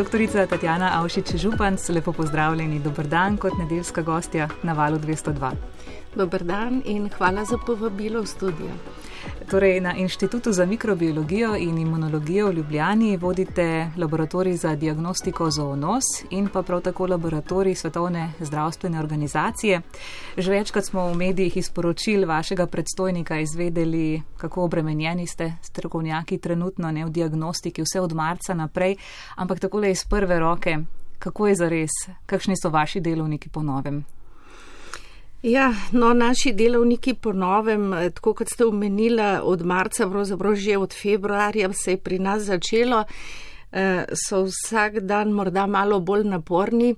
Doktorica Tatjana Avšič Županc, lepo pozdravljeni, dober dan kot nedeljska gostja na valu 202. Dober dan in hvala za povabilo v studio. Torej, na Inštitutu za mikrobiologijo in imunologijo v Ljubljani vodite laboratorij za diagnostiko zoonos in pa prav tako laboratorij Svetovne zdravstvene organizacije. Že večkrat smo v medijih iz poročil vašega predstojnika izvedeli, kako obremenjeni ste strokovnjaki trenutno ne v diagnostiki, vse od marca naprej, ampak takole iz prve roke, kako je zares, kakšni so vaši delovniki po novem? Ja, no, naši delovniki po novem, eh, tako kot ste omenila, od marca, pravzaprav že od februarja se je pri nas začelo, eh, so vsak dan morda malo bolj naporni,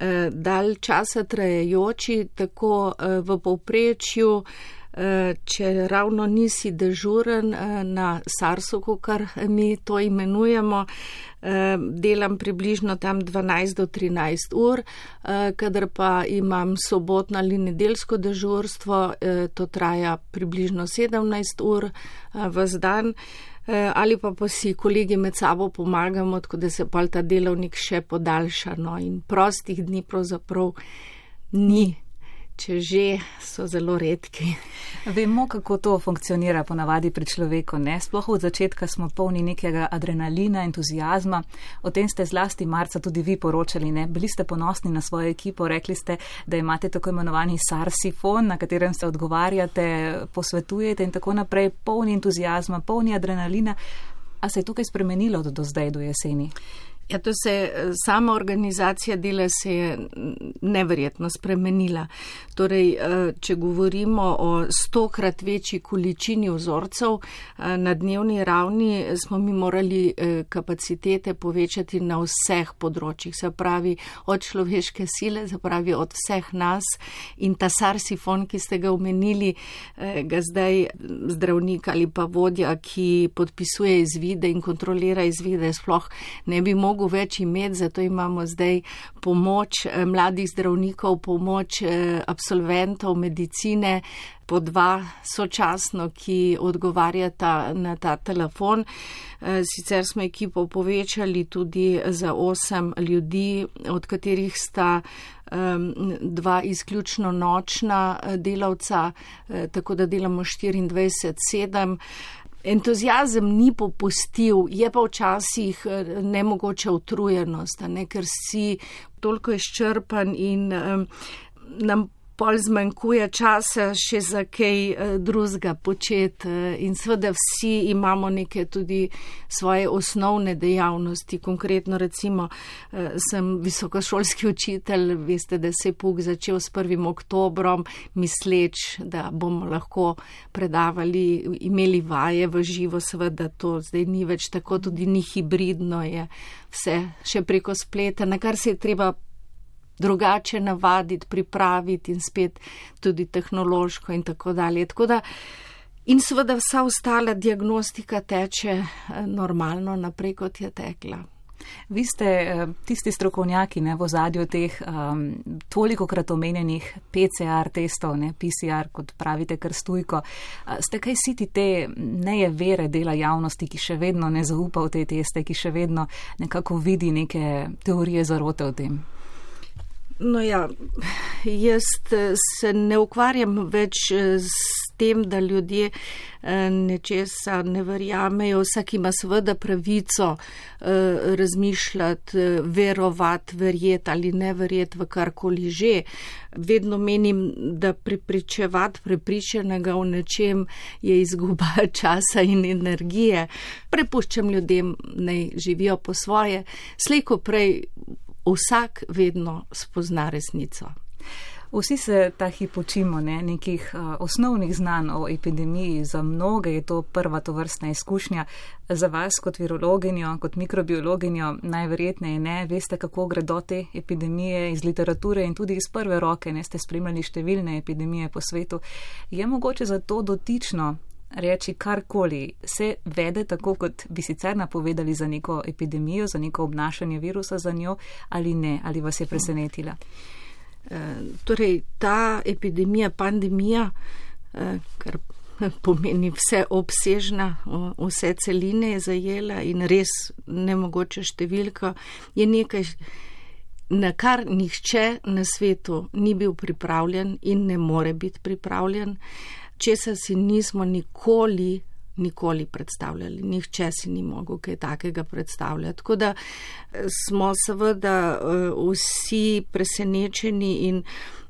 eh, dalj časa trajajoči, tako v povprečju. Eh, če ravno nisi dežuren eh, na SARS-u, kar mi to imenujemo, eh, delam približno tam 12 do 13 ur, kadar pa imam sobotno ali nedelsko dežurstvo, to traja približno 17 ur v dan. Ali pa pa si kolegi med sabo pomagamo, tako da se pa ta delovnik še podaljša. No, in prostih dni pravzaprav ni če že so zelo redki. Vemo, kako to funkcionira ponavadi pri človeku. Ne? Sploh od začetka smo polni nekega adrenalina, entuzijazma. O tem ste zlasti marca tudi vi poročali. Ne? Bili ste ponosni na svojo ekipo, rekli ste, da imate tako imenovani SARS-ifon, na katerem se odgovarjate, posvetujete in tako naprej, polni entuzijazma, polni adrenalina. A se je tukaj spremenilo do, do zdaj, do jeseni? Ja, to se je sama organizacija dela se je neverjetno spremenila. Torej, eh, če govorimo o stokrat večji količini vzorcev eh, na dnevni ravni, smo mi morali eh, kapacitete povečati na vseh področjih, se pravi od človeške sile, se pravi od vseh nas in ta sarsifon, ki ste ga omenili, ga zdaj zdravnik ali pa vodja, ki podpisuje izvide in kontrolira izvide, sploh ne bi mogel mogel več imeti, zato imamo zdaj pomoč eh, mladih zdravnikov, pomoč eh, absolventov medicine, po dva sočasno, ki odgovarjata na ta telefon. Eh, sicer smo ekipo povečali tudi za osem ljudi, od katerih sta dva izključno nočna delavca, tako da delamo 24-7. Entuzijazem ni popustil, je pa včasih eh, nemogoče utrujenost, ne, ker si toliko izčrpan in um, nam pol zmanjkuje časa še za kaj uh, drugega početi. Uh, in seveda vsi imamo neke tudi svoje osnovne dejavnosti. Konkretno recimo uh, sem visokošolski učitelj, veste, da se je puk začel s 1. oktobrom, misleč, da bomo lahko predavali, imeli vaje v živo, seveda to zdaj ni več tako, tudi ni hibridno, je vse še preko spleta, na kar se je treba drugače navaditi, pripraviti in spet tudi tehnološko in tako dalje. Tako da, in seveda vsa ostala diagnostika teče eh, normalno naprej, kot je tekla. Vi ste eh, tisti strokovnjaki ne, v zadju teh um, toliko krat omenjenih PCR testov, ne, PCR, kot pravite, krstujko. Ste kaj siti te neje vere dela javnosti, ki še vedno ne zaupa v te teste, ki še vedno nekako vidi neke teorije zarote o tem? No ja, jaz eh, se ne ukvarjam več eh, s tem, da ljudje eh, nečesa ne verjamejo. Vsak ima seveda pravico razmišljati, verovati, verjeti ali ne verjeti v karkoli že. Vedno menim, da pripričevati prepričanega o nečem je izguba časa in energije. Prepuščam ljudem, naj živijo po svoje. Slejko prej vsak vedno spozna resnico. Vsi se ta hip učimo ne? nekih uh, osnovnih znanj o epidemiji. Za mnoge je to prva tovrstna izkušnja. Za vas kot virologinjo, kot mikrobiologinjo najverjetneje ne. Veste, kako gredo te epidemije iz literature in tudi iz prve roke. Ne ste spremljali številne epidemije po svetu. Je mogoče zato dotično reči karkoli, se vede tako, kot bi sicer napovedali za neko epidemijo, za neko obnašanje virusa za njo ali ne, ali vas je presenetila? E, torej, ta epidemija, pandemija, e, kar pomeni vse obsežna, vse celine je zajela in res nemogoče številka, je nekaj, na kar nihče na svetu ni bil pripravljen in ne more biti pripravljen, česa si nismo nikoli nikoli predstavljali. Nihče si ni mogel kaj takega predstavljati. Tako da eh, smo seveda eh, vsi presenečeni in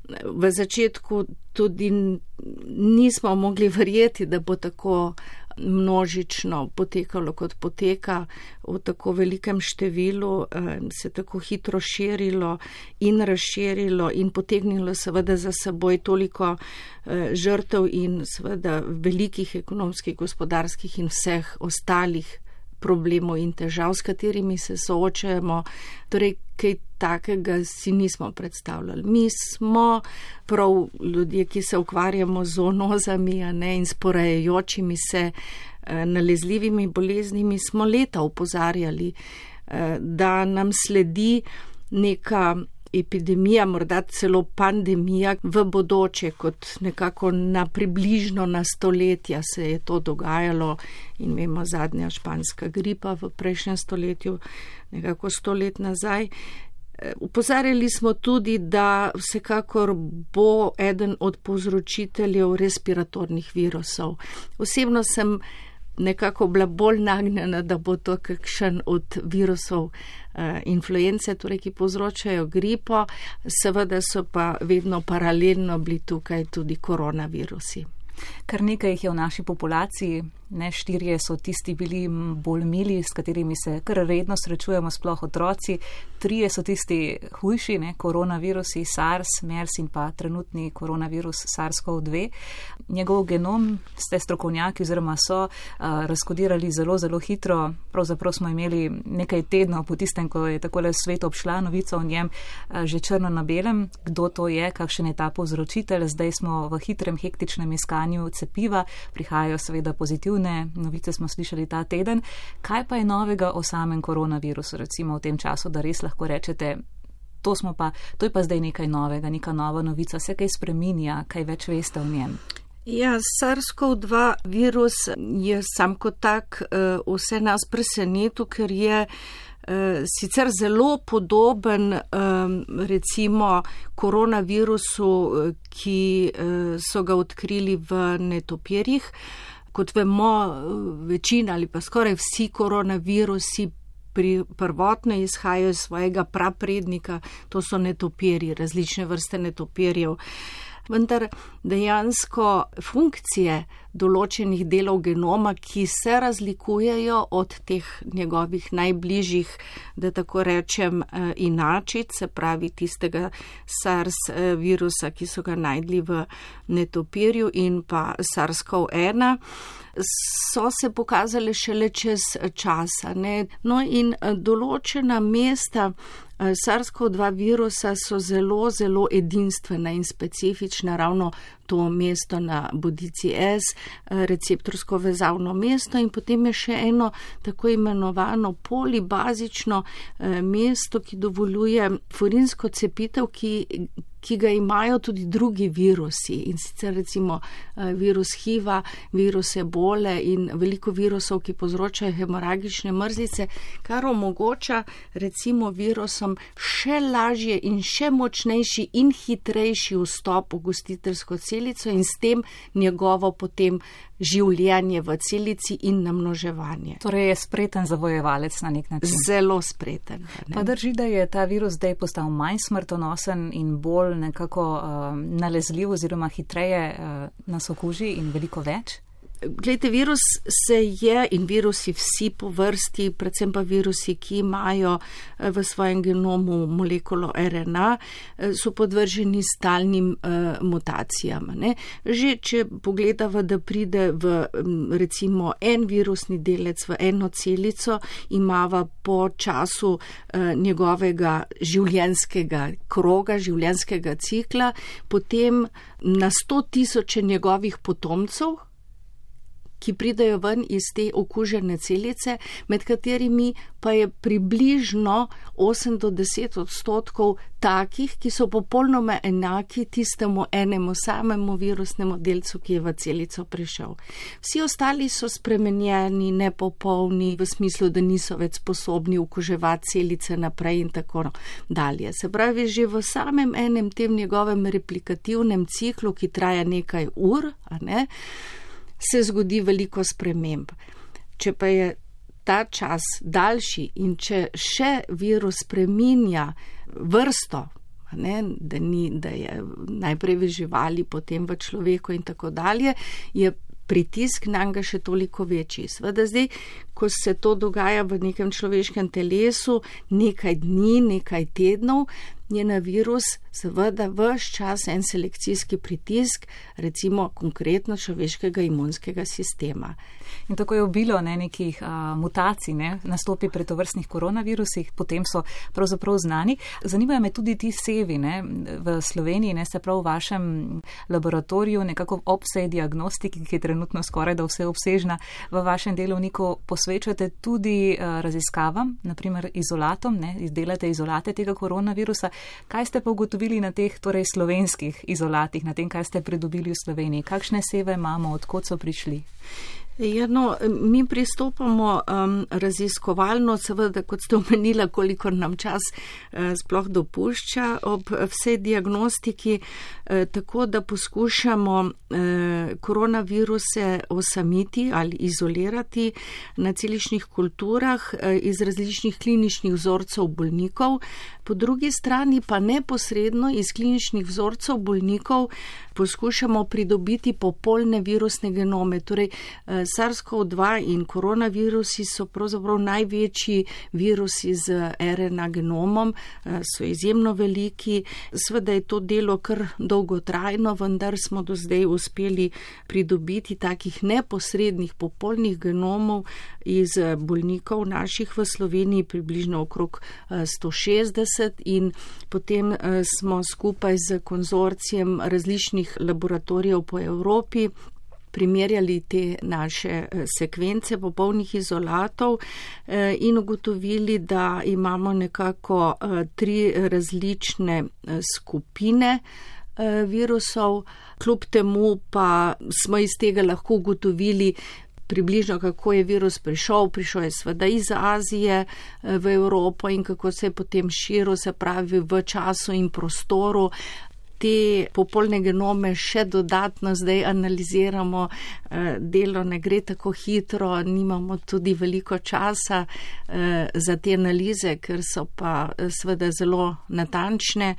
eh, v začetku tudi nismo mogli verjeti, da bo tako množično potekalo, kot poteka v tako velikem številu, se tako hitro širilo in razširilo in potegnilo seveda za seboj toliko eh, žrtev in seveda velikih ekonomskih, gospodarskih in vseh ostalih problemov in težav, s katerimi se soočajemo. Torej, kaj takega si nismo predstavljali. Mi smo prav ljudje, ki se ukvarjamo z onozami ne, in sporajajočimi se eh, nalezljivimi boleznimi, smo leta upozarjali, eh, da nam sledi neka epidemija, morda celo pandemija v bodoče, kot nekako na približno na stoletja se je to dogajalo in vemo zadnja španska gripa v prejšnjem stoletju, nekako sto let nazaj. Upozarjali smo tudi, da vsekakor bo eden od povzročiteljev respiratornih virusov. Osebno sem nekako bila bolj nagnjena, da bo to kakšen od virusov eh, influence, torej ki povzročajo gripo, seveda so pa vedno paralelno bili tukaj tudi koronavirusi. Kar nekaj jih je v naši populaciji, ne štirje so tisti bili bolj mili, s katerimi se kar redno srečujemo, sploh otroci, trije so tisti hujši, ne, koronavirusi SARS, MERS in pa trenutni koronavirus SARS-CoV-2. Njegov genom ste strokovnjaki oziroma so uh, razkodirali zelo, zelo hitro. Pravzaprav smo imeli nekaj tednov po tistem, ko je takole svet obšla novica o njem, uh, že črno na belem, kdo to je, kakšen je ta povzročitelj. Zdaj smo v hitrem, hektičnem iskanju cepiva, prihajajo seveda pozitivne novice smo slišali ta teden. Kaj pa je novega o samem koronavirusu, recimo v tem času, da res lahko rečete, to, pa, to je pa zdaj nekaj novega, neka nova novica, se kaj spreminja, kaj več veste o njem? Ja, SARS-CoV-2 virus je sam kot tak uh, vse nas presenetil, ker je uh, sicer zelo podoben um, recimo koronavirusu, ki so ga odkrili v netopirjih. Uh, kot vemo, večina ali pa skoraj vsi koronavirusi pri prvotno izhajajo iz svojega praprednika, to so netopirji, različne vrste netopirjev vendar dejansko funkcije določenih delov genoma, ki se razlikujejo od teh njegovih najbližjih, da tako rečem, eh, inačic, se pravi tistega SARS eh, virusa, ki so ga najdli v netopirju in pa SARS-CoV-1 so se pokazali šele čez časa. Ne? No in eh, določena mesta SARS-CoV-2 virusa so zelo, zelo edinstvena in specifična ravno to mesto na bodici S, eh, receptorsko vezavno mesto. In potem je še eno tako imenovano polibazično mesto, ki dovoljuje furinsko cepitev, ki ki ga imajo tudi drugi virusi. In sicer recimo eh, virus HIV-a, virus ebole in veliko virusov, ki povzročajo hemoragične mrzice, kar omogoča recimo virusom še lažje in še močnejši in hitrejši vstop v gostiteljsko celico in s tem njegovo potem življenje v celici in namnoževanje. Torej je spreten zavojevalec na nek način. Zelo spreten. Pa drži, da je ta virus zdaj postal manj smrtonosen in bolj nekako uh, nalezljiv oziroma hitreje uh, nas okuži in veliko več? Glede, virus se je in virusi vsi po vrsti, predvsem pa virusi, ki imajo eh, v svojem genomu molekulo RNA, eh, so podvrženi stalnim uh, mutacijam. Ne? Že če pogledava, da pride v recimo en virusni delec v eno celico, imava po času uh, njegovega življenskega kroga, življenskega cikla, potem na sto tisoče njegovih potomcev, ki pridajo ven iz te okužene celice, med katerimi pa je približno 8 do 10 odstotkov takih, ki so popolnoma enaki tistemu enemu samemu virusnemu delcu, ki je v celico prišel. Vsi ostali so spremenjeni, nepopolni, v smislu, da niso več sposobni okuževati celice naprej in tako dalje. Se pravi, že v samem enem tem njegovem replikativnem ciklu, ki traja nekaj ur, ne, se zgodi veliko sprememb. Če pa je ta čas daljši in če še virus spreminja vrsto, ne, da, ni, da je najprej v živali, potem v človeku in tako dalje, je pritisk na njega še toliko večji. Sveda zdaj, ko se to dogaja v nekem človeškem telesu, nekaj dni, nekaj tednov, je na virus seveda vse čas en selekcijski pritisk, recimo konkretno človeškega imunskega sistema. In tako je obilo ne, nekih a, mutacij, ne, nastopi pri tovrstnih koronavirusih, potem so pravzaprav znani. Zanimajo me tudi ti sevi ne, v Sloveniji, ne se prav v vašem laboratoriju, nekako ob vsej diagnostiki, ki je trenutno skoraj da vse obsežna, v vašem delovniku posvečate tudi a, raziskavam, naprimer izolatom, ne, izdelate izolate tega koronavirusa. Kaj ste pa ugotovili na teh torej, slovenskih izolatih, na tem, kaj ste pridobili v Sloveniji? Kakšne seve imamo, odkot so prišli? Ja, no, mi pristopamo um, raziskovalno, seveda, kot ste omenila, koliko nam čas uh, sploh dopušča ob vsej diagnostiki, uh, tako da poskušamo uh, koronaviruse osamiti ali izolirati na celičnih kulturah uh, iz različnih kliničnih vzorcev bolnikov, po drugi strani pa neposredno iz kliničnih vzorcev bolnikov poskušamo pridobiti popolne virusne genome. Torej, uh, SARS-CoV-2 in koronavirusi so pravzaprav največji virusi z RNA genomom, eh, so izjemno veliki. Sveda je to delo kar dolgotrajno, vendar smo do zdaj uspeli pridobiti takih neposrednih popolnih genomov iz eh, bolnikov naših v Sloveniji, približno okrog 160 eh, in potem smo skupaj z konzorcijem različnih laboratorijev po Evropi primerjali te naše eh, sekvence popolnih izolatov eh, in ugotovili, da imamo nekako eh, tri različne skupine virusov. Kljub temu pa smo iz tega lahko ugotovili, Približno kako je virus prišel, prišel je sveda iz Azije v Evropo in kako se je potem širil, se pravi v času in prostoru te popolne genome še dodatno zdaj analiziramo, eh, delo ne gre tako hitro, nimamo tudi veliko časa eh, za te analize, ker so pa eh, seveda zelo natančne.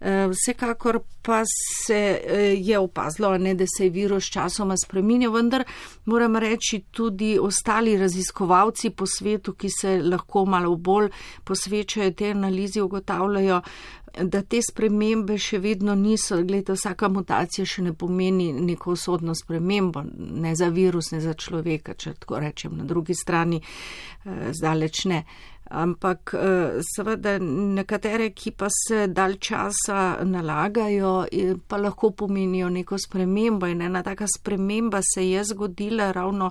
Vsekakor pa se je opazilo, ne, da se je virus časoma spremenil, vendar moram reči tudi ostali raziskovalci po svetu, ki se lahko malo bolj posvečajo te analizi, ugotavljajo, da te spremembe še vedno niso, gledajte, vsaka mutacija še ne pomeni neko usodno spremembo, ne za virus, ne za človeka, če tako rečem, na drugi strani eh, zdaleč ne. Ampak eh, seveda nekatere, ki pa se dal časa nalagajo, pa lahko pomenijo neko spremembo in ena taka sprememba se je zgodila ravno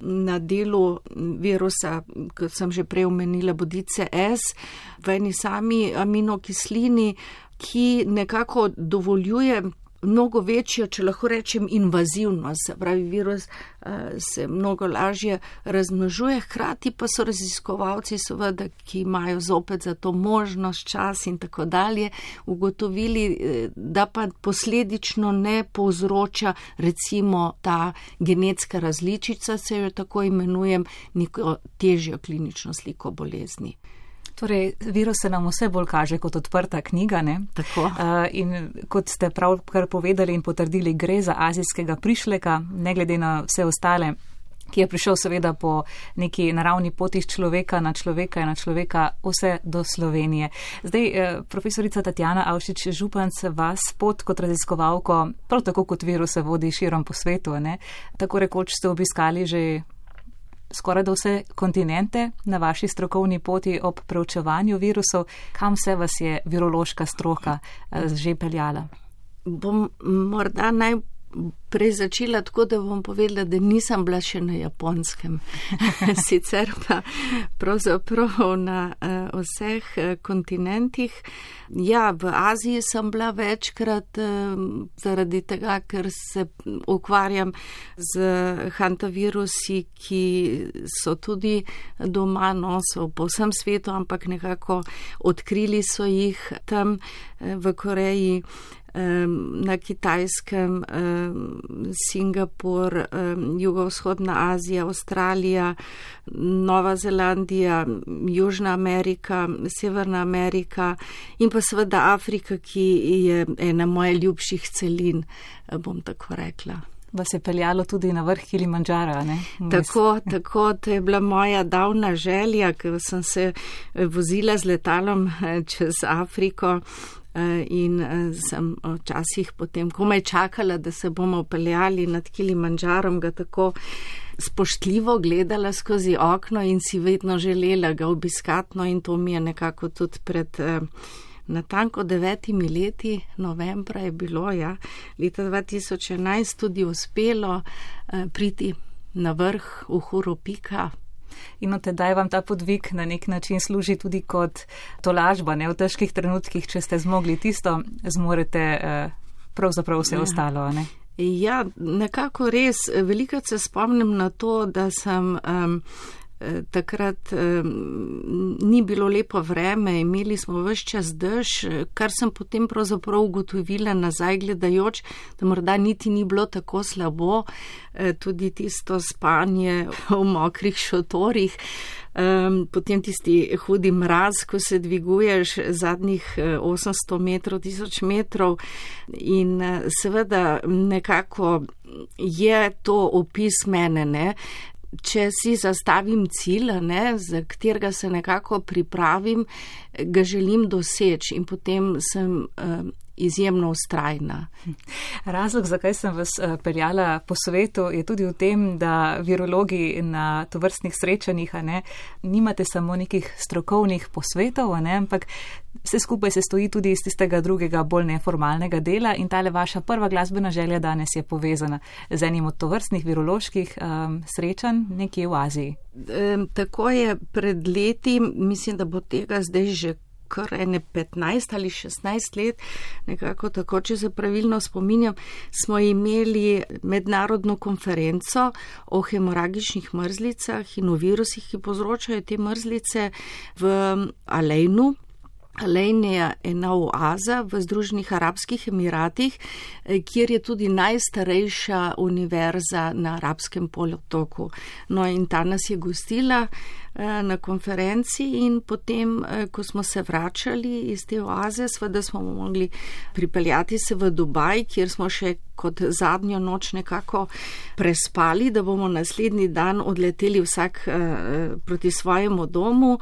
na delu virusa, kot sem že prej omenila, bodice S, v eni sami aminokislini, ki nekako dovoljuje mnogo večjo, če lahko rečem, invazivnost. Se pravi, virus uh, se mnogo lažje razmnožuje, hkrati pa so raziskovalci, seveda, ki imajo zopet za to možnost, čas in tako dalje, ugotovili, eh, da pa posledično ne povzroča recimo ta genetska različica, se jo tako imenujem, neko težjo klinično sliko bolezni. Torej, virus se nam vse bolj kaže kot odprta knjiga. Uh, in kot ste pravkar povedali in potrdili, gre za azijskega prišleka, ne glede na vse ostale. Ki je prišel seveda po neki naravni poti iz človeka na človeka in na človeka vse do Slovenije. Zdaj, eh, profesorica Tatjana Avšič Županc vas pot kot raziskovalko, prav tako kot viruse vodi širom po svetu. Ne? Tako rekoč ste obiskali že skoraj da vse kontinente na vaši strokovni poti ob preučevanju virusov, kam se vas je virološka stroka eh, že peljala? Bom morda naj prej začela tako, da bom povedala, da nisem bila še na japonskem. Sicer pa pravzaprav na uh, vseh uh, kontinentih. Ja, v Aziji sem bila večkrat uh, zaradi tega, ker se ukvarjam z hantavirusi, ki so tudi doma, no so po vsem svetu, ampak nekako odkrili so jih tam uh, v Koreji na Kitajskem, Singapur, Jugovzhodna Azija, Avstralija, Nova Zelandija, Južna Amerika, Severna Amerika in pa seveda Afrika, ki je ena mojih ljubših celin, bom tako rekla. Vas je peljalo tudi na vrh Kilimanjara, ne? Tako, tako, to je bila moja davna želja, ker sem se vozila z letalom eh, čez Afriko Eh, in eh, sem včasih potem komaj čakala, da se bomo upeljali nad Kilimanžarom, ga tako spoštljivo gledala skozi okno in si vedno želela ga obiskati. No in to mi je nekako tudi pred eh, natanko devetimi leti, novembra je bilo, ja, leta 2011 tudi uspelo priti na vrh v Huropika, in od tedaj vam ta podvig na nek način služi tudi kot tolažba, ne v težkih trenutkih, če ste zmogli tisto, zmorete eh, pravzaprav vse ja. ostalo. Ne? Ja, nekako res. Veliko se spomnim na to, da sem. Um, takrat um, ni bilo lepo vreme, imeli smo vse čas dež, kar sem potem pravzaprav ugotovila nazaj gledajoč, da morda niti ni bilo tako slabo, tudi tisto spanje v mokrih šotorih. Um, potem tisti hudi mraz, ko se dviguješ zadnjih 800 metrov, 1000 metrov in seveda nekako je to opis mene, ne? Če si zastavim cilj, ne, za katerega se nekako pripravim, ga želim doseči in potem sem uh, izjemno ustrajna. Razlog, zakaj sem vas uh, peljala po svetu, je tudi v tem, da virologi na tovrstnih srečanjih ne, nimate samo nekih strokovnih posvetov, ne, ampak vse skupaj se stoji tudi iz tistega drugega, bolj neformalnega dela in tale vaša prva glasbena želja danes je povezana z enim od tovrstnih viroloških um, srečanj nekje v Aziji. Tako je pred leti, mislim, da bo tega zdaj že kar ene 15 ali 16 let, nekako tako, če se pravilno spominjam, smo imeli mednarodno konferenco o hemoragičnih mrzlicah in o virusih, ki povzročajo te mrzlice v Alejnu, Alejnija je ena oaza v Združenih arabskih emiratih, eh, kjer je tudi najstarejša univerza na arabskem polotoku. No in ta nas je gostila na konferenci in potem, eh, ko smo se vračali iz te oaze, sveda smo mogli pripeljati se v Dubaj, kjer smo še kot zadnjo noč nekako prespali, da bomo naslednji dan odleteli vsak proti svojemu domu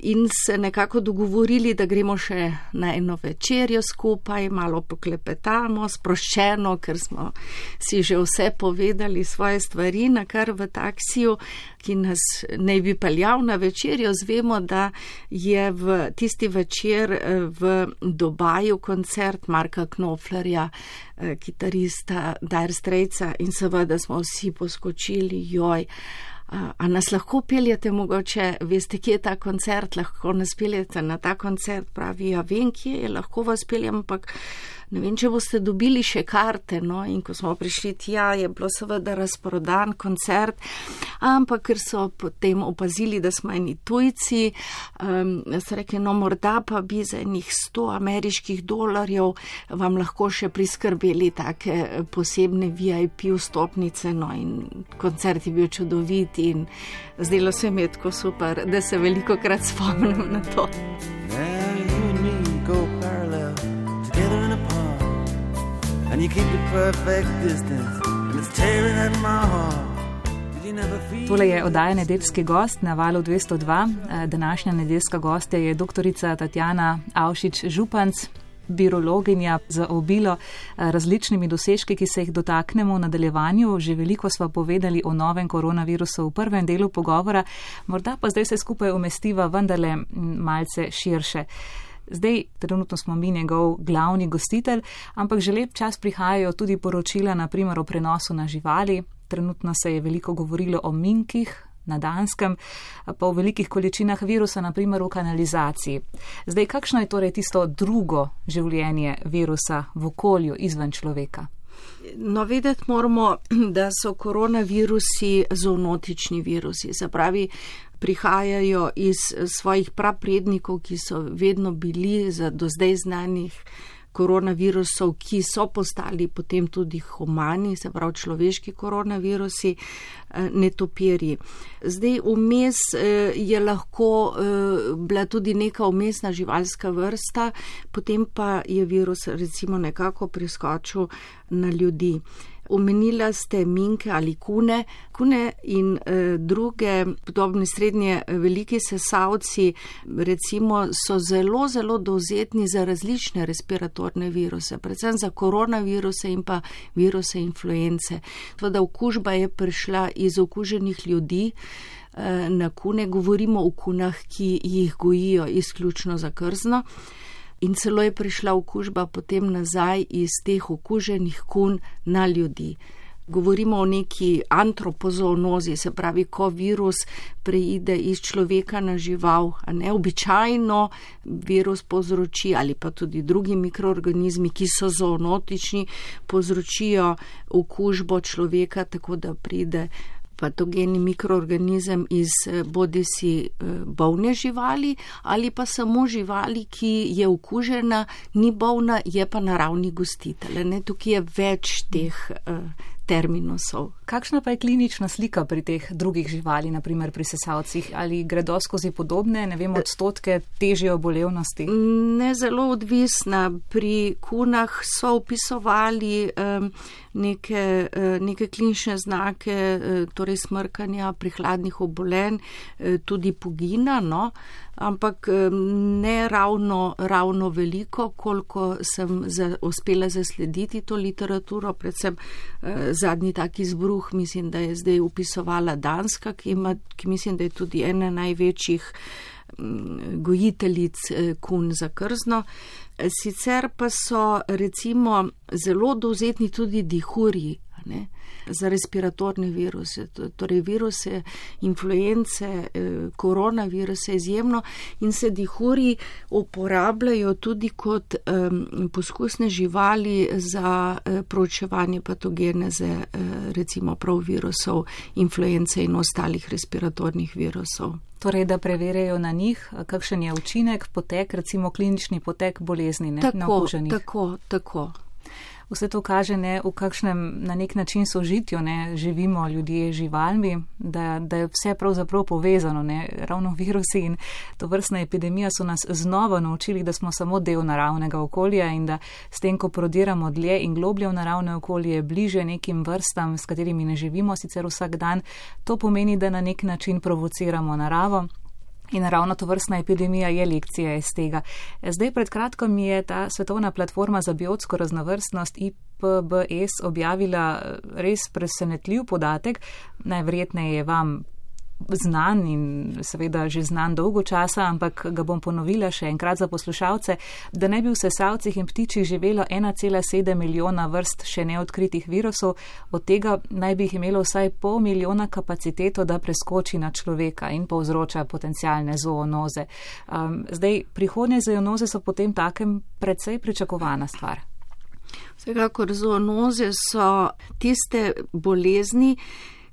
in se nekako dogovorili, da gremo še na eno večerjo skupaj, malo poklepetamo, sproščeno, ker smo si že vse povedali svoje stvari, na kar v taksiju, ki nas ne bi peljal na večerjo, zvemo, da je v tisti večer eh, v Dobaju koncert Marka Knoflerja, eh, kitarista Dire Strejca in seveda smo vsi poskočili, joj. A nas lahko peljete, mogoče? Veste, kje je ta koncert, lahko nas peljete na ta koncert, pravi, ja vem, kje je, lahko vas peljem, ampak ne vem, če boste dobili še karte. No? In ko smo prišli tja, je bilo seveda razprodan koncert, ampak ker so potem opazili, da smo eni tujci, um, so rekli, no morda pa bi za enih 100 ameriških dolarjev vam lahko še priskrbeli take posebne VIP vstopnice. No? In koncert je bil čudovit in zdelo se mi je tako super, da se veliko krat spomnim na to. And you keep the perfect distance, and it's tearing at my heart. Tole je oddaja nedeljski gost na valu 202. Eh, današnja nedeljska gostja je doktorica Tatjana Avšič Županc, birologinja z obilo eh, različnimi dosežki, ki se jih dotaknemo v nadaljevanju. Že veliko smo povedali o novem koronavirusu v prvem delu pogovora, morda pa zdaj se skupaj umestiva vendarle malce širše. Zdaj, trenutno smo mi njegov glavni gostitelj, ampak že lep čas prihajajo tudi poročila, naprimer o prenosu na živali. Trenutno se je veliko govorilo o minkih, na Danskem, pa v velikih količinah virusa, naprimer v kanalizaciji. Zdaj, kakšno je torej tisto drugo življenje virusa v okolju izven človeka? No, vedeti moramo, da so koronavirusi zoonotični virusi, se pravi, prihajajo iz svojih praprednikov, ki so vedno bili za do zdaj znanih koronavirusov, ki so postali potem tudi humani, se pravi človeški koronavirusi, eh, netopirji. Zdaj vmes eh, je lahko eh, bila tudi neka umestna živalska vrsta, potem pa je virus recimo nekako priskočil na ljudi. Omenila ste minke ali kune. Kune in e, druge podobne srednje eh, veliki sesavci recimo so zelo, zelo dovzetni za različne respiratorne viruse, predvsem za koronaviruse in pa viruse influence. Tveda okužba je prišla iz okuženih ljudi. E, na kune govorimo o kunah, ki jih gojijo izključno za krzno in celo je prišla okužba potem nazaj iz teh okuženih kun na ljudi. Govorimo o neki antropozoonozi, se pravi, ko virus preide iz človeka na žival, a neobičajno virus povzroči ali pa tudi drugi mikroorganizmi, ki so zoonotični, povzročijo okužbo človeka, tako da pride patogeni mikroorganizem iz eh, bodi si eh, bolne živali ali pa samo živali, ki je okužena, ni bolna, je pa naravni gostitelj. Tukaj je več teh uh, terminusov. Kakšna pa je klinična slika pri teh drugih živali, naprimer pri sesalcih? Ali gredo skozi podobne, ne vem, odstotke težje obolevnosti? Ne zelo odvisna. Pri kunah so upisovali um, neke, uh, neke klinične znake, uh, torej smrkanja, prihladnih obolenj, uh, tudi pogina. No? Ampak ne ravno, ravno veliko, koliko sem za, uspela zaslediti to literaturo, predvsem eh, zadnji taki zbruh, mislim, da je zdaj upisovala Danska, ki, ima, ki mislim, da je tudi ena največjih gojiteljic eh, kun za krzno. Sicer pa so recimo zelo dovzetni tudi dihurji. Ne? za respiratorne viruse, torej viruse, influence, eh, koronaviruse izjemno in se dihuri uporabljajo tudi kot um, poskusne živali za uh, proučevanje patogeneze, uh, recimo prav virusov, influence in ostalih respiratornih virusov. Torej, da preverjajo na njih, kakšen je učinek, potek, recimo klinični potek bolezni, ne tako, na okuženih. Tako, tako vse to kaže, ne, v kakšnem na nek način sožitju ne, živimo ljudje z živalmi, da, da je vse pravzaprav povezano. Ne. Ravno virusi in to vrstna epidemija so nas znova naučili, da smo samo del naravnega okolja in da s tem, ko prodiramo dlje in globlje v naravne okolje, bliže nekim vrstam, s katerimi ne živimo sicer vsak dan, to pomeni, da na nek način provociramo naravo. In ravno to vrstna epidemija je lekcija iz tega. Zdaj, pred kratkom je ta svetovna platforma za biotsko raznovrstnost IPBS objavila res presenetljiv podatek, najverjetneje je vam znan in seveda že znan dolgo časa, ampak ga bom ponovila še enkrat za poslušalce, da ne bi v sesalcih in ptičih živelo 1,7 milijona vrst še neodkritih virusov, od tega naj bi jih imelo vsaj pol milijona kapaciteto, da preskoči na človeka in povzroča potencijalne zoonoze. Um, zdaj, prihodnje zoonoze so potem takem precej pričakovana stvar. Vsekakor zoonoze so tiste bolezni,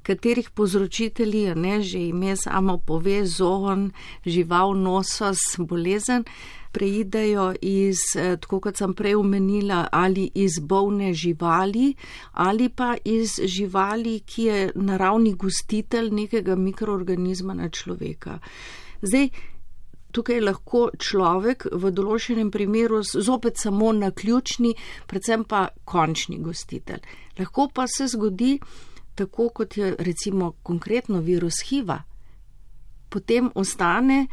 katerih povzročitelji, ne že ime samo pove, zoon, žival, nosos, bolezen, preidejo iz, eh, tako kot sem prej omenila, ali iz bolne živali, ali pa iz živali, ki je naravni gostitelj nekega mikroorganizma na človeka. Zdaj, Tukaj lahko človek v določenem primeru zopet samo na ključni, predvsem pa končni gostitelj. Lahko pa se zgodi, tako kot je recimo konkretno virus HIV-a, potem ostane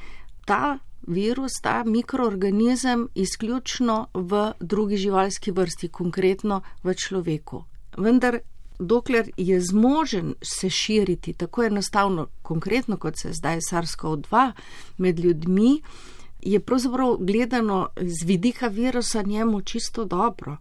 ta virus, ta mikroorganizem izključno v drugi živalski vrsti, konkretno v človeku. Vendar, dokler je zmožen se širiti tako enostavno, konkretno kot se zdaj SARS-CoV-2 med ljudmi, je pravzaprav gledano z vidika virusa njemu čisto dobro.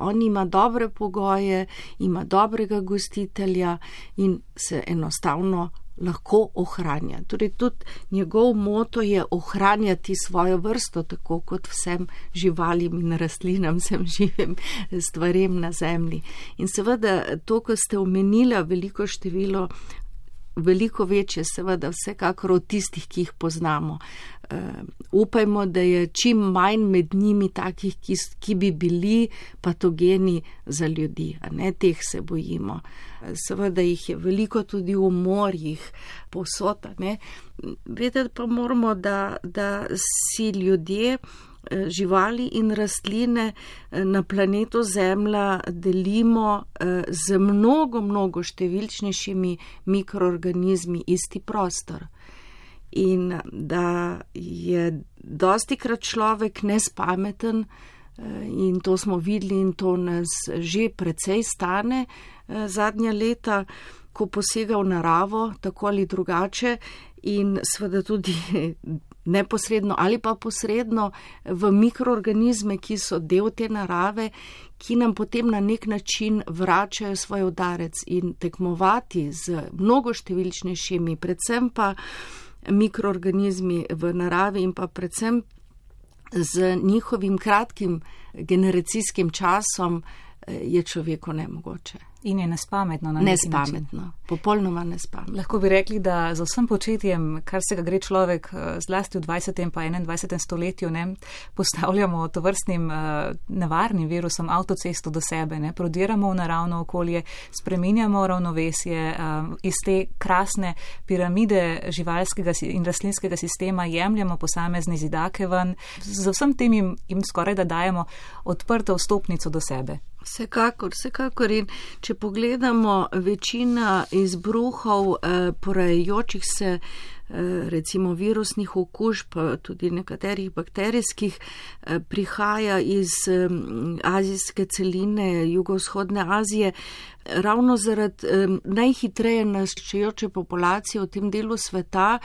On ima dobre pogoje, ima dobrega gostitelja in se enostavno lahko ohranja. Torej, tudi njegov moto je ohranjati svojo vrsto, tako kot vsem živalim in rastlinam, vsem živim stvarem na zemlji. In seveda, to, ko ste omenila veliko število veliko večje, seveda, vsekakor od tistih, ki jih poznamo. Uh, upajmo, da je čim manj med njimi takih, ki, ki bi bili patogeni za ljudi, a ne teh se bojimo. Seveda jih je veliko tudi v morjih, posota. Vedeti pa moramo, da, da si ljudje. Eh, živali in rastline eh, na planetu Zemlja delimo eh, z mnogo, mnogo številčnejšimi mikroorganizmi isti prostor. In da je dosti krat človek nespameten in to smo videli in to nas že precej stane zadnja leta, ko posega v naravo, tako ali drugače. In seveda tudi neposredno ali pa posredno v mikroorganizme, ki so del te narave, ki nam potem na nek način vračajo svoj udarec in tekmovati z mnogo številčnejšimi, predvsem pa mikroorganizmi v naravi in pa predvsem z njihovim kratkim generacijskim časom je človeku nemogoče. In je nespametno. Na nespametno, popolnoma nespametno. Lahko bi rekli, da za vsem početjem, kar se ga gre človek, eh, zlasti v 20. in 21. stoletju, ne, postavljamo to vrstnim uh, nevarnim virusom avtocesto do sebe, ne, prodiramo v naravno okolje, spreminjamo ravnovesje uh, iz te krasne piramide živalskega in rastlinskega sistema, jemljamo posamezne zidake ven, z vsem tem jim, jim skoraj da dajemo odprto vstopnico do sebe. Vsekakor, vsekakor. In če pogledamo večina izbruhov eh, porajajočih se eh, recimo virusnih okužb, tudi nekaterih bakterijskih, eh, prihaja iz azijske celine, jugovzhodne Azije, ravno zaradi najhitreje naščejoče populacije v tem delu sveta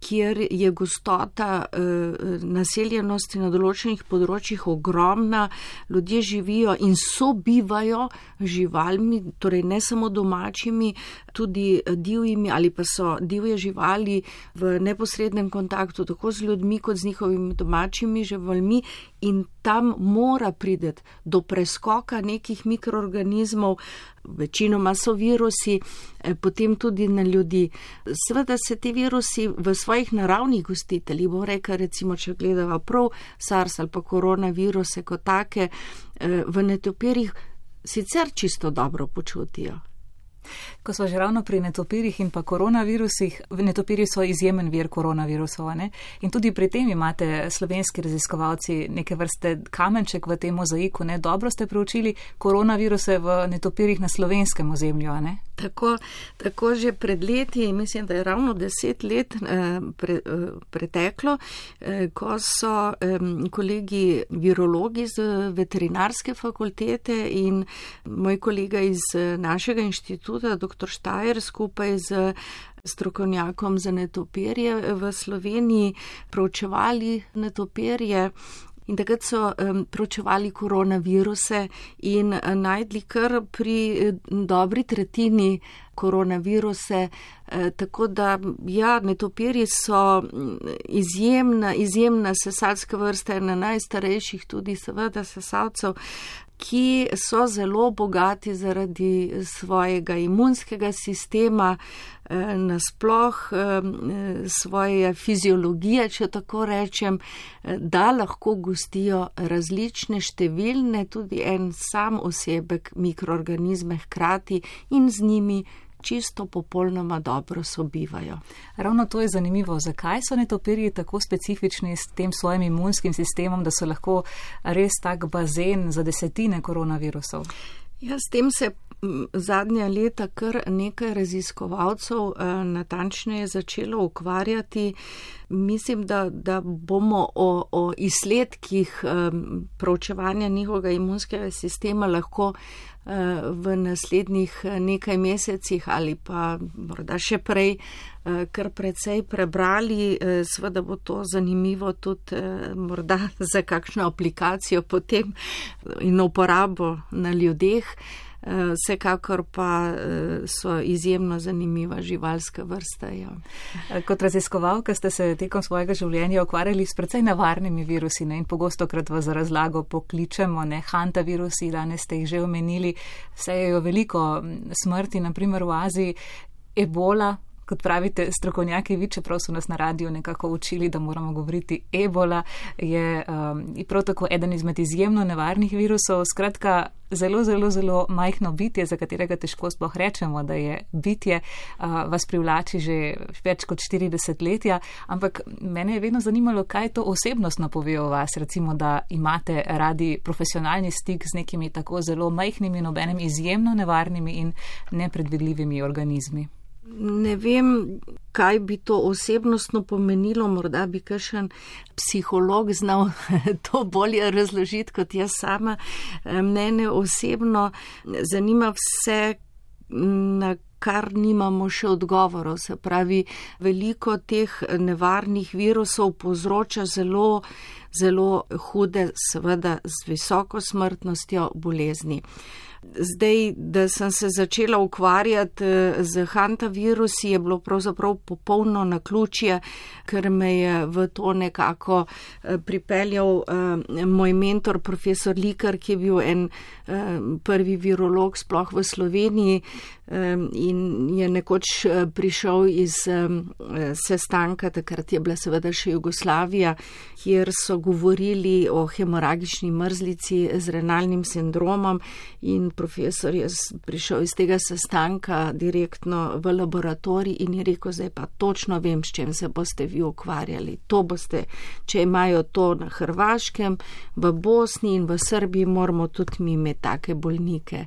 kjer je gostota eh, naseljenosti na določenih področjih ogromna, ljudje živijo in sobivajo živalmi, torej ne samo domačimi, tudi divjimi ali pa so divje živali v neposrednem kontaktu tako z ljudmi kot z njihovimi domačimi živalmi. In tam mora prideti do preskoka nekih mikroorganizmov, večinoma so virusi, eh, potem tudi na ljudi. Sveda se ti virusi v svojih naravnih gostiteljih, bo rekel recimo, če gledava prav SARS ali pa koronaviruse kot take, eh, v netopirjih sicer čisto dobro počutijo. Ko smo že ravno pri netopirjih in pa koronavirusih, netopirji so izjemen vir koronavirusov. Ne? In tudi pri tem imate slovenski raziskovalci neke vrste kamenček v tem mozaiku. Ne? Dobro ste preučili koronaviruse v netopirjih na slovenskem ozemlju. Tako, tako že pred leti, mislim, da je ravno deset let eh, pre, eh, preteklo, eh, ko so kolegi virologi z veterinarske fakultete in moj kolega iz našega inštituta, inštituta, dr. Štajer, skupaj z strokovnjakom za netopirje v Sloveniji proučevali netopirje. In takrat so um, pročevali koronaviruse in uh, najdli kar pri uh, dobri tretjini koronaviruse. Uh, tako da, ja, netopirji so izjemna, izjemna sesalska vrsta, ena najstarejših tudi, seveda, sesalcev ki so zelo bogati zaradi svojega imunskega sistema, eh, nasploh eh, svoje fiziologije, če tako rečem, eh, da lahko gostijo različne številne, tudi en sam osebek mikroorganizme hkrati in z njimi čisto popolnoma dobro sobivajo. Ravno to je zanimivo. Zakaj so netopirji tako specifični s tem svojim imunskim sistemom, da so lahko res tak bazen za desetine koronavirusov? Ja, s tem se zadnja leta kar nekaj raziskovalcev eh, natančneje začelo ukvarjati. Mislim, da, da bomo o, o izsledkih proučevanja njihovega imunskega sistema lahko uh, v naslednjih nekaj mesecih ali pa morda še prej kar precej prebrali. Sveda bo to zanimivo tudi morda za kakšno aplikacijo potem in uporabo na ljudeh. Vsekakor pa eh, so izjemno zanimiva živalska vrsta. Ja. Eh, kot raziskovalka ste se tekom svojega življenja ukvarjali s precej nevarnimi virusi ne? in pogosto krat vas za razlago pokličemo, ne hanta virusi, danes ste jih že omenili, vse je jo veliko smrti, naprimer v Aziji, ebola, kot pravite, strokovnjaki, vi, čeprav so nas na radiju nekako učili, da moramo govoriti ebola, je um, prav tako eden izmed izjemno nevarnih virusov. Skratka, zelo, zelo, zelo majhno bitje, za katerega težko sploh rečemo, da je bitje, uh, vas privlači že več kot 40 letja. Ampak mene je vedno zanimalo, kaj to osebnostno pove o vas, recimo, da imate radi profesionalni stik z nekimi tako zelo majhnimi in obenem izjemno nevarnimi in nepredvidljivimi organizmi. Ne vem, kaj bi to osebnostno pomenilo, morda bi kakšen psiholog znal to bolje razložiti kot jaz sama. Mene osebno zanima vse, na kar nimamo še odgovorov. Se pravi, veliko teh nevarnih virusov povzroča zelo, zelo hude, seveda z visoko smrtnostjo bolezni. Zdaj, da sem se začela ukvarjati eh, z hantavirusi, je bilo pravzaprav popolno na ključje, ker me je v to nekako eh, pripeljal eh, moj mentor, profesor Likar, ki je bil en prvi virolog sploh v Sloveniji in je nekoč prišel iz sestanka, takrat je bila seveda še Jugoslavija, kjer so govorili o hemoragični mrzlici z renalnim sindromom in profesor je prišel iz tega sestanka direktno v laboratorij in je rekel, zdaj pa točno vem, s čem se boste vi ukvarjali. To boste, če imajo to na Hrvaškem, v Bosni in v Srbiji, moramo tudi mi imeti take bolnike.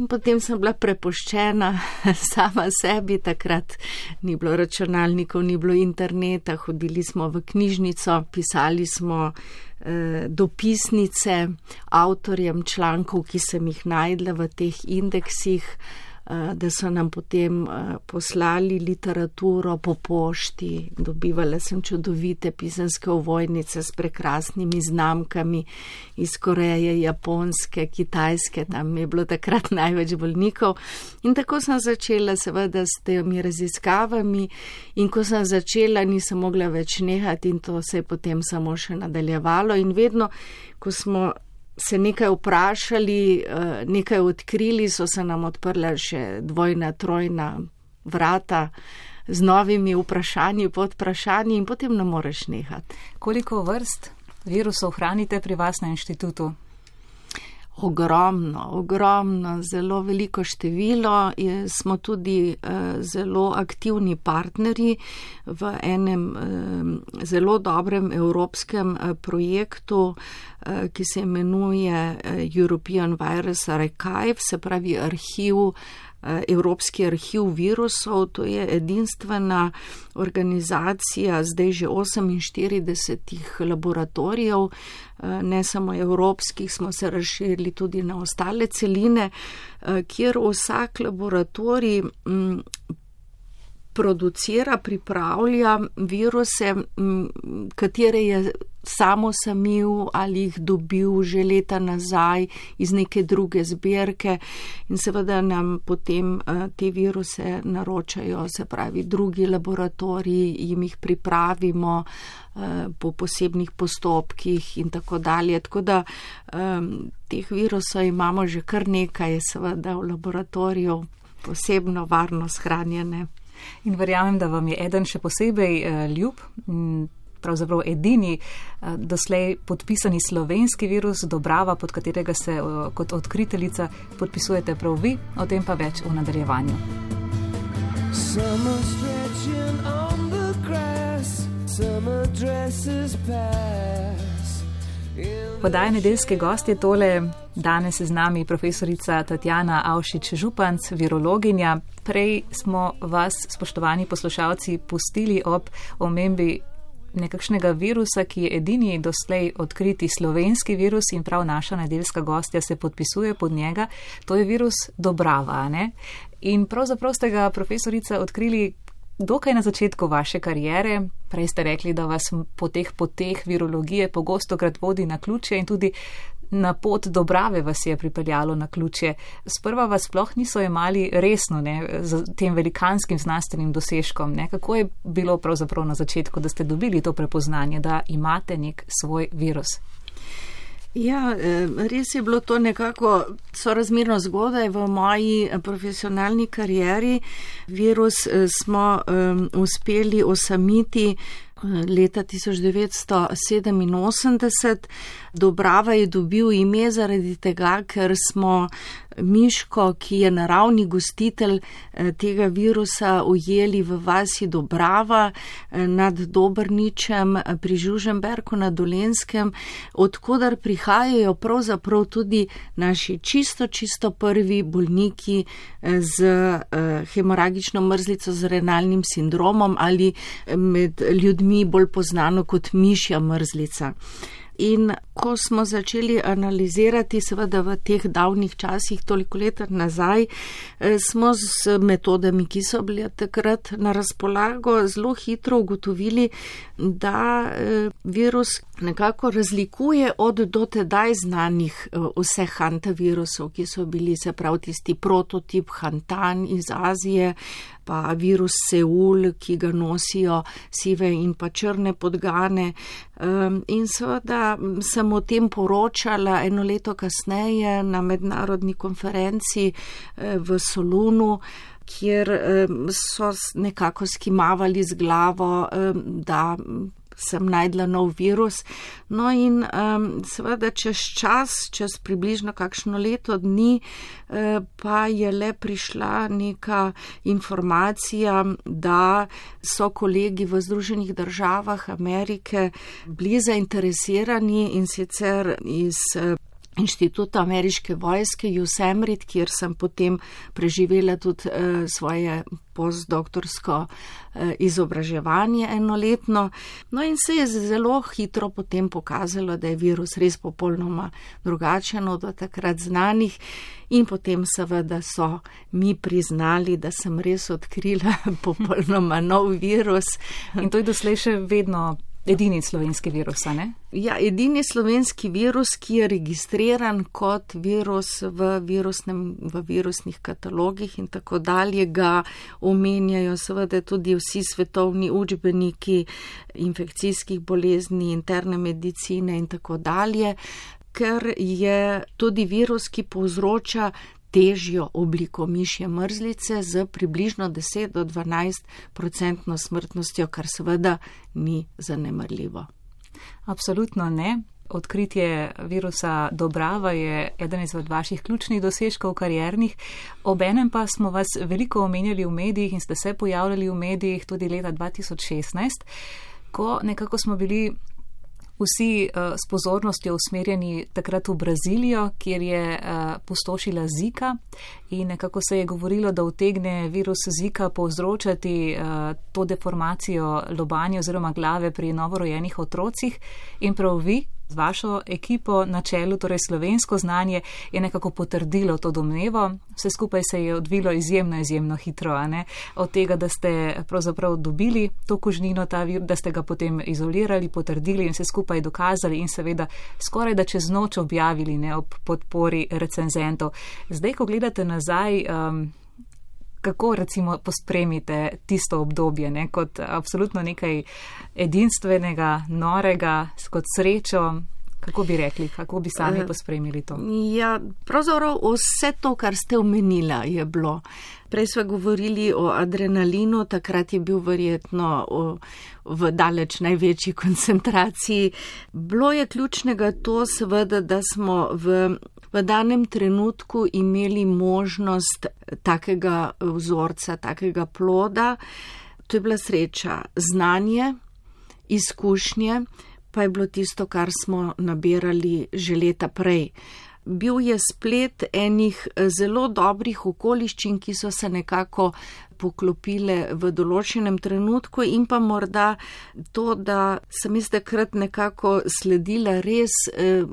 In potem sem bila prepuščena sama sebi, takrat ni bilo računalnikov, ni bilo interneta, hodili smo v knjižnico, pisali smo Eh, dopisnice avtorjem člankov, ki sem jih najdla v teh indeksih, Eh, da so nam potem poslali literaturo po pošti. Dobivala sem čudovite pisanske ovojnice s prekrasnimi znamkami iz Koreje, Japonske, Kitajske, tam je bilo takrat največ bolnikov. In tako sem začela seveda s temi raziskavami in ko sem začela, nisem mogla več nehati in to se je potem samo še nadaljevalo in vedno, ko smo se nekaj vprašali, eh, nekaj odkrili, so se nam odprla še dvojna, trojna vrata z novimi vprašanji, pod vprašanji in potem ne moreš nehati. Koliko vrst virusov hranite pri vas na inštitutu? Ogromno, ogromno, zelo veliko število. Je, smo tudi eh, zelo aktivni partnerji v enem eh, zelo dobrem evropskem eh, projektu, eh, ki se imenuje eh, European Virus Archive, se pravi arhiv Eh, Evropski arhiv virusov, to je edinstvena organizacija zdaj že 48 laboratorijev, eh, ne samo evropskih, smo se razširili tudi na ostale celine, eh, kjer vsak laboratorij mm, producira, pripravlja viruse, katere je samo samil ali jih dobil že leta nazaj iz neke druge zbirke in seveda nam potem eh, te viruse naročajo, se pravi, drugi laboratoriji, jim jih pripravimo eh, po posebnih postopkih in tako dalje. Tako da teh virusov imamo že kar nekaj, seveda v laboratoriju posebno varno shranjene. In verjamem, da vam je eden še posebej uh, ljub, pravzaprav edini uh, doslej podpisani slovenski virus Dobrava, pod katerega se uh, kot odkriteljica podpisujete prav vi, o tem pa več v nadaljevanju. Summer stretching on the grass, summer dresses pass. Podaj nedeljske gosti tole. Danes je z nami profesorica Tatjana Avšič-Županc, virologinja. Prej smo vas, spoštovani poslušalci, pustili ob omembi nekakšnega virusa, ki je edini doslej odkriti slovenski virus in prav naša nedeljska gostja se podpisuje pod njega. To je virus Dobrava. Ne? In pravzaprav ste ga, profesorica, odkrili dokaj na začetku vaše karijere. Prej ste rekli, da vas po teh poteh virologije pogosto krat vodi na ključe in tudi na pot dobrave vas je pripeljalo na ključe. Sprva vas sploh niso imali resno ne, z tem velikanskim znanstvenim dosežkom. Ne. Kako je bilo pravzaprav na začetku, da ste dobili to prepoznanje, da imate nek svoj virus? Ja, eh, res je bilo to nekako sorazmerno zgodaj v moji eh, profesionalni karieri. Virus eh, smo um, uspeli osamiti leta 1987. Dobrava je dobil ime zaradi tega, ker smo Miško, ki je naravni gostitelj eh, tega virusa, ujeli v vasi Dobrava eh, nad Dobrničem eh, pri Žuženberku na Dolenskem, odkudar prihajajo pravzaprav tudi naši čisto, čisto prvi bolniki z hemoragično mrzlico z renalnim sindromom ali med ljudmi bolj poznano kot mišja mrzlica. In ko smo začeli analizirati, seveda v teh davnih časih, toliko let nazaj, eh, smo z metodami, ki so bile takrat na razpolago, zelo hitro ugotovili, da eh, virus nekako razlikuje od dotedaj znanih eh, vseh hantavirusov, ki so bili se prav tisti prototip hantan iz Azije, pa virus Seul, ki ga nosijo sive in pa črne podgane. In seveda sem o tem poročala eno leto kasneje na mednarodni konferenci eh, v Solunu kjer so nekako skimavali z glavo, da sem najdla nov virus. No in um, seveda čez čas, čez približno kakšno leto dni, uh, pa je le prišla neka informacija, da so kolegi v Združenih državah Amerike bili zainteresirani in sicer iz. Inštituta ameriške vojske USAMRID, kjer sem potem preživela tudi eh, svoje postdoktorsko eh, izobraževanje enoletno. No in se je zelo hitro potem pokazalo, da je virus res popolnoma drugačen od takrat znanih in potem seveda so mi priznali, da sem res odkrila popolnoma nov virus. In to je doslej še vedno Edini slovenski virus, ne? Ja, edini slovenski virus, ki je registriran kot virus v, virusnem, v virusnih katalogih in tako dalje, ga omenjajo seveda tudi vsi svetovni učbeniki infekcijskih bolezni, interne medicine in tako dalje, ker je tudi virus, ki povzroča težjo obliko mišje mrzlice z približno 10 do 12 odstotno smrtnostjo, kar seveda ni zanemrljivo. Absolutno ne. Odkritje virusa Dobrava je eden izmed vaših ključnih dosežkov karjernih. Obenem pa smo vas veliko omenjali v medijih in ste se pojavljali v medijih tudi leta 2016, ko nekako smo bili vsi uh, s pozornostjo usmerjeni takrat v Brazilijo, kjer je uh, pustošila Zika. In nekako se je govorilo, da utegne virus Zika povzročati uh, to deformacijo lobanja oziroma glave pri novorojenih otrocih. In prav vi, z vašo ekipo na čelu, torej slovensko znanje, je nekako potrdilo to domnevo. Vse skupaj se je odvilo izjemno, izjemno hitro. Od tega, da ste pravzaprav dobili to kožnino, ta vir, da ste ga potem izolirali, potrdili in vse skupaj dokazali in seveda skoraj da čez noč objavili ne, ob podpori recenzentov. Zdaj, ko gledate nazaj, um, kako recimo pospremite tisto obdobje, ne, kot absolutno nekaj edinstvenega, norega, kot srečo. Kako bi rekli, kako bi sami eh, pospremili to? Ja, pravzaprav vse to, kar ste omenila, je bilo. Prej smo govorili o adrenalinu, takrat je bil verjetno v daleč največji koncentraciji. Bilo je ključnega to, seveda, da smo v v danem trenutku imeli možnost takega vzorca, takega ploda. To je bila sreča, znanje, izkušnje, pa je bilo tisto, kar smo nabirali že leta prej. Bil je splet enih eh, zelo dobrih okoliščin, ki so se nekako poklopile v določenem trenutku in pa morda to, da sem jaz takrat nekako sledila res eh,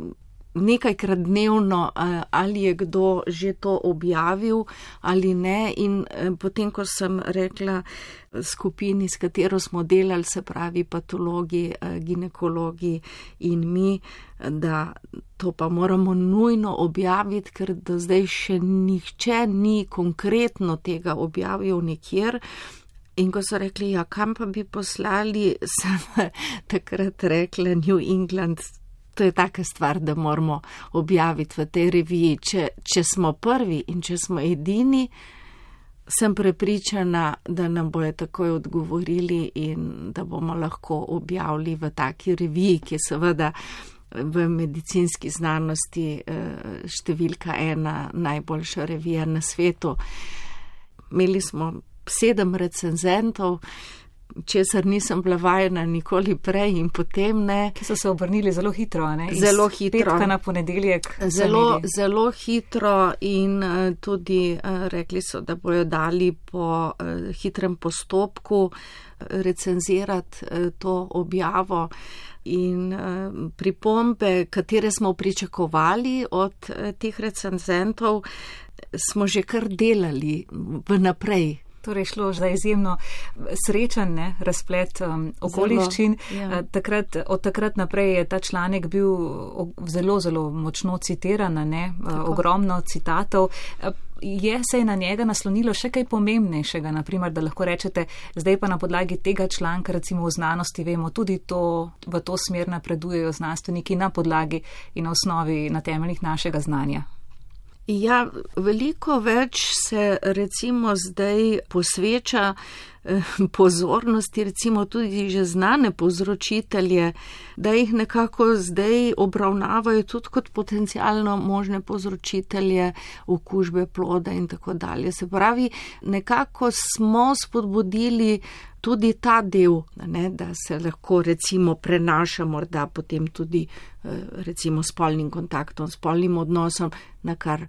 nekajkrat dnevno, ali je kdo že to objavil ali ne. In eh, potem, ko sem rekla skupini, s katero smo delali, se pravi patologi, eh, ginekologi in mi, da to pa moramo nujno objaviti, ker do zdaj še nihče ni konkretno tega objavil nikjer. In ko so rekli, ja, kam pa bi poslali, sem takrat rekla New England to je taka stvar, da moramo objaviti v tej reviji. Če, če smo prvi in če smo edini, sem prepričana, da nam bojo takoj odgovorili in da bomo lahko objavili v taki reviji, ki je seveda v medicinski znanosti eh, številka ena najboljša revija na svetu. Imeli smo sedem recenzentov, česar nisem bila vajena nikoli prej in potem ne. Ki so se obrnili zelo hitro, ne? Zelo hitro. Na ponedeljek. Zelo, zelo hitro in uh, tudi uh, rekli so, da bojo dali po uh, hitrem postopku recenzirati to objavo. In pripombe, katere smo pričakovali od teh recenzentov, smo že kar delali vnaprej, torej šlo za izjemno srečen ne, razplet um, okoliščin. Zelo, ja. Eh, takrat, od takrat naprej je ta članek bil zelo, zelo močno citiran, ne, eh, ogromno citatov. Eh, je se je na njega naslonilo še kaj pomembnejšega, naprimer, da lahko rečete, zdaj pa na podlagi tega članka, recimo v znanosti, vemo tudi to, v to smer napredujejo znanstveniki na podlagi in na osnovi, na temeljih našega znanja. Ja, veliko več se recimo zdaj posveča pozornosti, recimo tudi že znane povzročitelje, da jih nekako zdaj obravnavajo tudi kot potencijalno možne povzročitelje okužbe ploda in tako dalje. Se pravi, nekako smo spodbudili tudi ta del, ne, da se lahko recimo prenaša morda potem tudi eh, recimo spolnim kontaktom, spolnim odnosom, na kar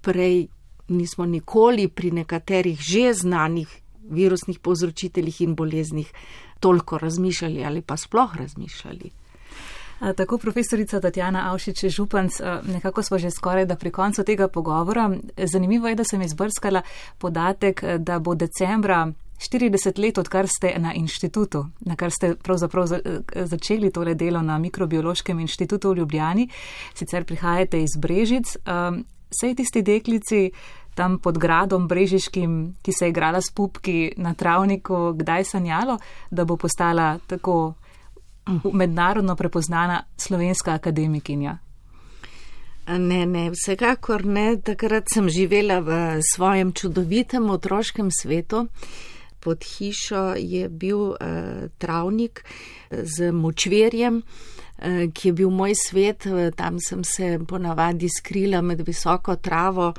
prej nismo nikoli pri nekaterih že znanih virusnih povzročiteljih in boleznih toliko razmišljali ali pa sploh razmišljali. Tako, profesorica Tatjana Avšič Županc, nekako smo že skoraj da pri koncu tega pogovora. Zanimivo je, da sem izbrskala podatek, da bo decembra 40 let, odkar ste na inštitutu, na kar ste pravzaprav začeli tole delo na Mikrobiološkem inštitutu v Ljubljani, sicer prihajate iz Brežic. Sej tisti deklici tam pod gradom Brežiškim, ki se je igrala s pupki na travniku, kdaj sanjalo, da bo postala tako mednarodno prepoznana slovenska akademikinja? Ne, ne, vsekakor ne. Takrat sem živela v svojem čudovitem otroškem svetu pod hišo je bil uh, travnik eh, z močverjem, uh, ki je bil moj svet. Uh, tam sem se ponavadi skrila med visoko travo.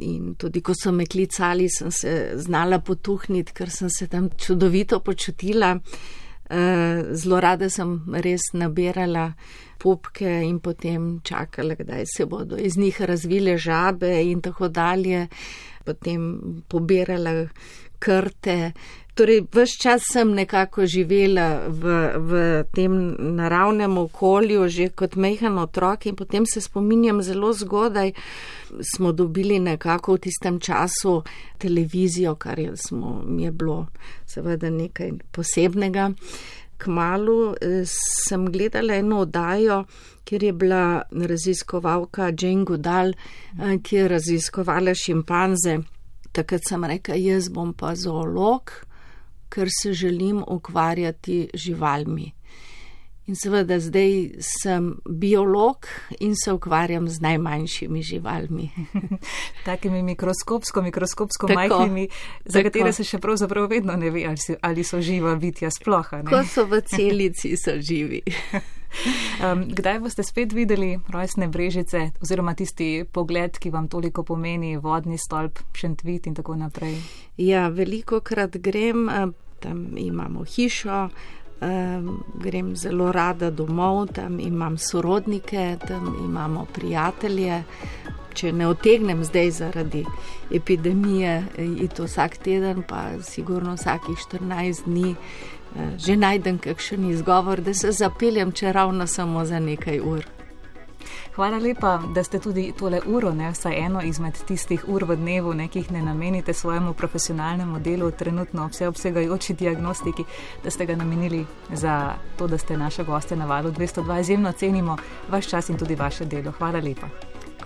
In tudi, ko so me klicali, sem se znala potuhniti, ker sem se tam čudovito počutila. Zelo rada sem res nabirala popke in potem čakala, kdaj se bodo iz njih razvile žabe in tako dalje. Potem pobirala krte. Torej, vse čas sem nekako živela v, v tem naravnem okolju, že kot mehan otrok in potem se spominjam zelo zgodaj, smo dobili nekako v tistem času televizijo, kar je, smo, je bilo seveda nekaj posebnega. Kmalu eh, sem gledala eno oddajo, kjer je bila raziskovalka Jane Goodall, eh, ki je raziskovala šimpanze. Takrat sem rekel, jaz bom pa zoolog, ker se želim ukvarjati živalmi. In seveda zdaj sem biolog in se ukvarjam z najmanjšimi živalmi. Takimi mikroskopsko, mikroskopsko tako, majhnimi, za tako. katere se še pravzaprav vedno ne ve, ali, ali so živa bitja sploh. Ko so v celici, so živi. Um, kdaj boste spet videli rojstne brežice oziroma tisti pogled, ki vam toliko pomeni, vodni stolp, šentvit in tako naprej? Ja, veliko krat grem, tam imamo hišo, Um, grem zelo rada domov, tam imam sorodnike, tam imamo prijatelje. Če ne otegnem zdaj zaradi epidemije, je to vsak teden, pa sigurno vsakih 14 dni, eh, že najdem kakšen izgovor, da se zapeljem, če ravno samo za nekaj ur. Hvala lepa, da ste tudi tole uro, ne, vsaj eno izmed tistih ur v dnevu, nekih ne namenite svojemu profesionalnemu delu, trenutno vseobsegajoči diagnostiki, da ste ga namenili za to, da ste naše goste na valu 202. Izjemno cenimo vaš čas in tudi vaše delo. Hvala lepa.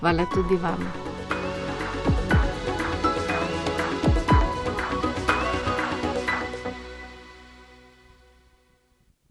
Hvala tudi vam.